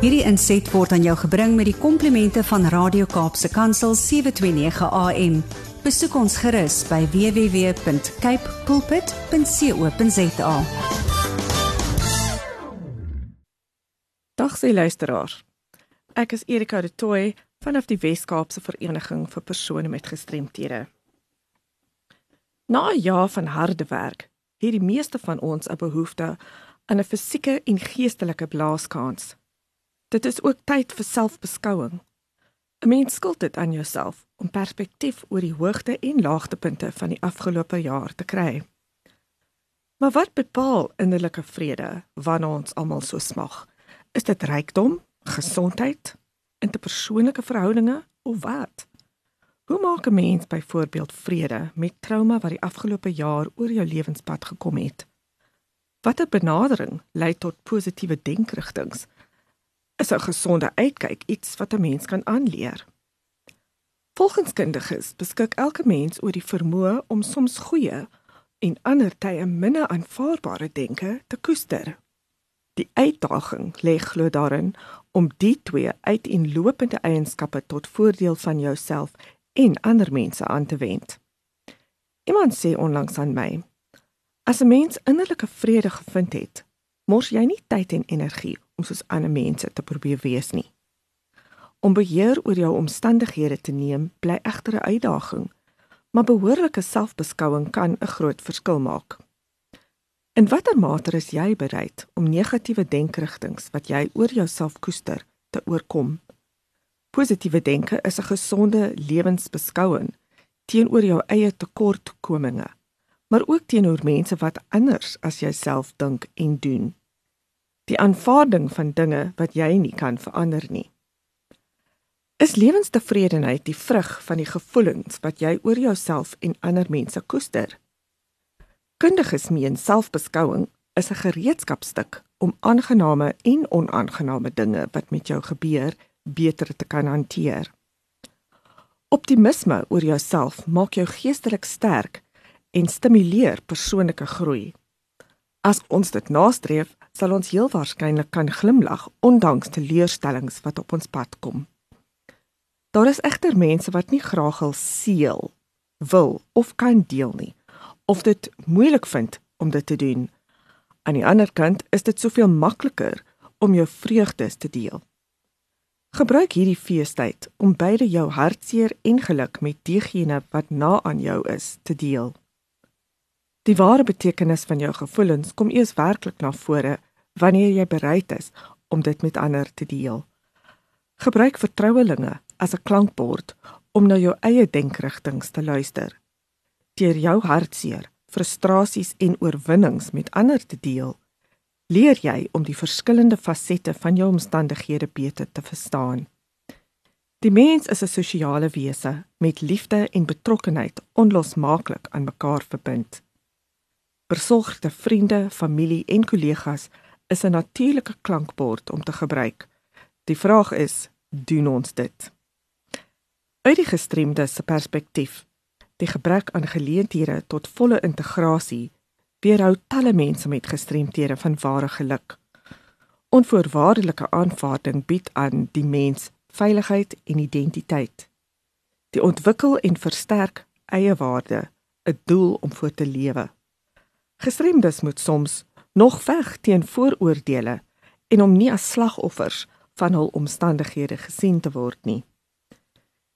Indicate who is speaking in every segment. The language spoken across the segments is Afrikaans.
Speaker 1: Hierdie inset word aan jou gebring met die komplimente van Radio Kaapse Kansel 729 AM. Besoek ons gerus by www.cape pulpit.co.za.
Speaker 2: Dag se luisteraars. Ek is Erika de Tooy vanaf die Wes-Kaapse Vereniging vir persone met gestremthede. Na 'n jaar van harde werk, het die meeste van ons 'n behoefte aan 'n fisieke en geestelike blaaskans. Dit is ook tyd vir selfbeskouing. 'n Mens skuld dit aan jouself om perspektief oor die hoogte en laagtepunte van die afgelope jaar te kry. Maar wat bepaal innerlike vrede wanneer ons almal so smag? Is dit rykdom, gesondheid, interpersoonlike verhoudinge of wat? Hoe maak 'n mens byvoorbeeld vrede met trauma wat die afgelope jaar oor jou lewenspad gekom het? Watter benadering lei tot positiewe denkrigtings? Is 'n gesonde uitkyk iets wat 'n mens kan aanleer? Volgens kundiges beskik elke mens oor die vermoë om soms goeie en ander tye minder aanvaarbare denke te koester. Die uitdaging lê glo daarin om die twee uiteenlopende eienskappe tot voordeel van jouself en ander mense aan te wend. Iemand sê onlangs aan my: As 'n mens innerlike vrede gevind het, mors jy nie tyd en energie om soos ander mense te probeer wees nie. Om beheer oor jou omstandighede te neem, bly egter 'n uitdaging, maar behoorlike selfbeskouing kan 'n groot verskil maak. In watter mate is jy bereid om negatiewe denkrigtings wat jy oor jouself koester te oorkom? Positiewe denke is 'n gesonde lewensbeskouing teenoor jou eie tekortkominge, maar ook teenoor mense wat anders as jouself dink en doen. Die aanvaarding van dinge wat jy nie kan verander nie. Is lewenstevredenheid die vrug van die gevoelens wat jy oor jouself en ander mense koester? Kundiges meen selfbeskouing is 'n gereedskapstuk om aangename en onaangename dinge wat met jou gebeur beter te kan hanteer. Optimisme oor jouself maak jou geestelik sterk en stimuleer persoonlike groei. As ons dit nastreef, sal ons heel waarskynlik kan glimlag ondanks teleurstellings wat op ons pad kom. Daar is egter mense wat nie graag hul seël wil of kan deel nie of dit moeilik vind om dit te doen. Aan die ander kant is dit soveel makliker om jou vreugdes te deel. Gebruik hierdie feestyd om beide jou hartseer en geluk met diegene wat na aan jou is te deel. Die ware betekenis van jou gevoelens kom eers werklik na vore wanneer jy bereid is om dit met ander te deel. Gebruik vertrouelinge as 'n klankbord om na jou eie denkrigtinge te luister deur jou hartseer, frustrasies en oorwinnings met ander te deel, leer jy om die verskillende fasette van jou omstandighede beter te verstaan. Die mens is 'n sosiale wese met liefde en betrokkenheid onlosmaaklik aan mekaar verbind. Versorgde vriende, familie en kollegas is 'n natuurlike klankbord om te gebruik. Die vraag is, doen ons dit? Uit die gestremde se perspektief die gebrek aan geleenthede tot volle integrasie weerhou talle mense met gestremthede van ware geluk. Onvoorwaardelike aanvaarding bied aan die mens veiligheid en identiteit. Die ontwikkel en versterk eie waarde, 'n doel om voor te lewe. Gestremdes moet soms nog veg teen vooroordeele en om nie as slagoffers van hul omstandighede gesien te word nie.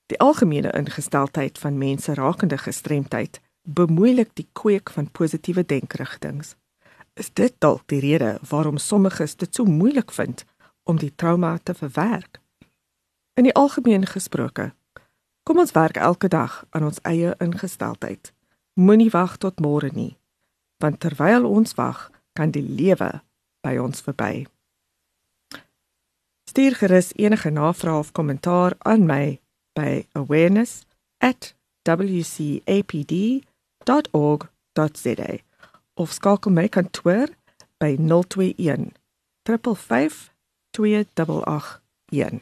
Speaker 2: Die algemene ingesteldheid van mense rakende gestremdheid bemoeilik die kweek van positiewe denkrigtings. Is dit dalk die rede waarom sommiges dit so moeilik vind om die trauma te verwerk? In die algemeen gesproke, kom ons werk elke dag aan ons eie ingesteldheid. Moenie wag tot môre nie, want terwyl ons wag, kan die lewe by ons verby. Stuur gerus enige navrae of kommentaar aan my by awareness@wcapd.org.za of skakel my kantoor by 021 355 2881